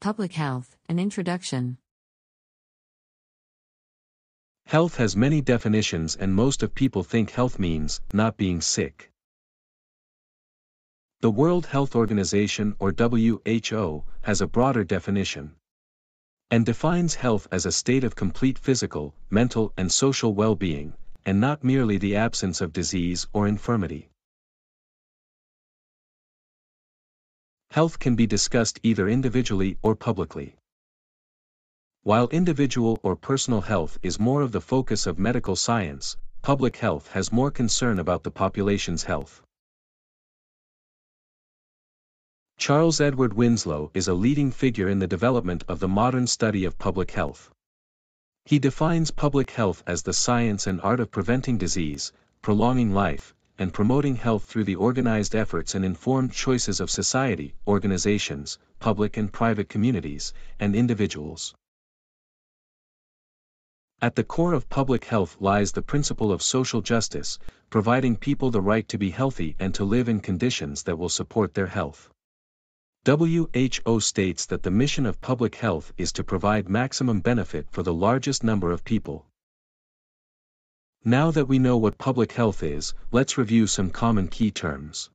Public Health An Introduction. Health has many definitions, and most of people think health means not being sick. The World Health Organization or WHO has a broader definition and defines health as a state of complete physical, mental, and social well being, and not merely the absence of disease or infirmity. Health can be discussed either individually or publicly. While individual or personal health is more of the focus of medical science, public health has more concern about the population's health. Charles Edward Winslow is a leading figure in the development of the modern study of public health. He defines public health as the science and art of preventing disease, prolonging life, and promoting health through the organized efforts and informed choices of society, organizations, public and private communities, and individuals. At the core of public health lies the principle of social justice, providing people the right to be healthy and to live in conditions that will support their health. WHO states that the mission of public health is to provide maximum benefit for the largest number of people. Now that we know what public health is, let's review some common key terms.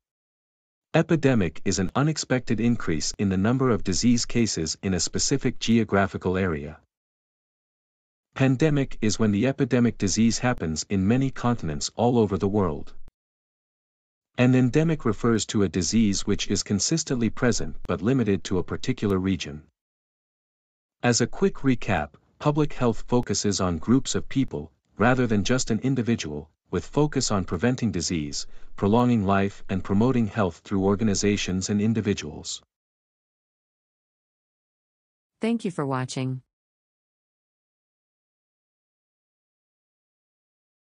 Epidemic is an unexpected increase in the number of disease cases in a specific geographical area. Pandemic is when the epidemic disease happens in many continents all over the world. An endemic refers to a disease which is consistently present but limited to a particular region. As a quick recap, public health focuses on groups of people, rather than just an individual, with focus on preventing disease, prolonging life and promoting health through organizations and individuals. Thank you for watching.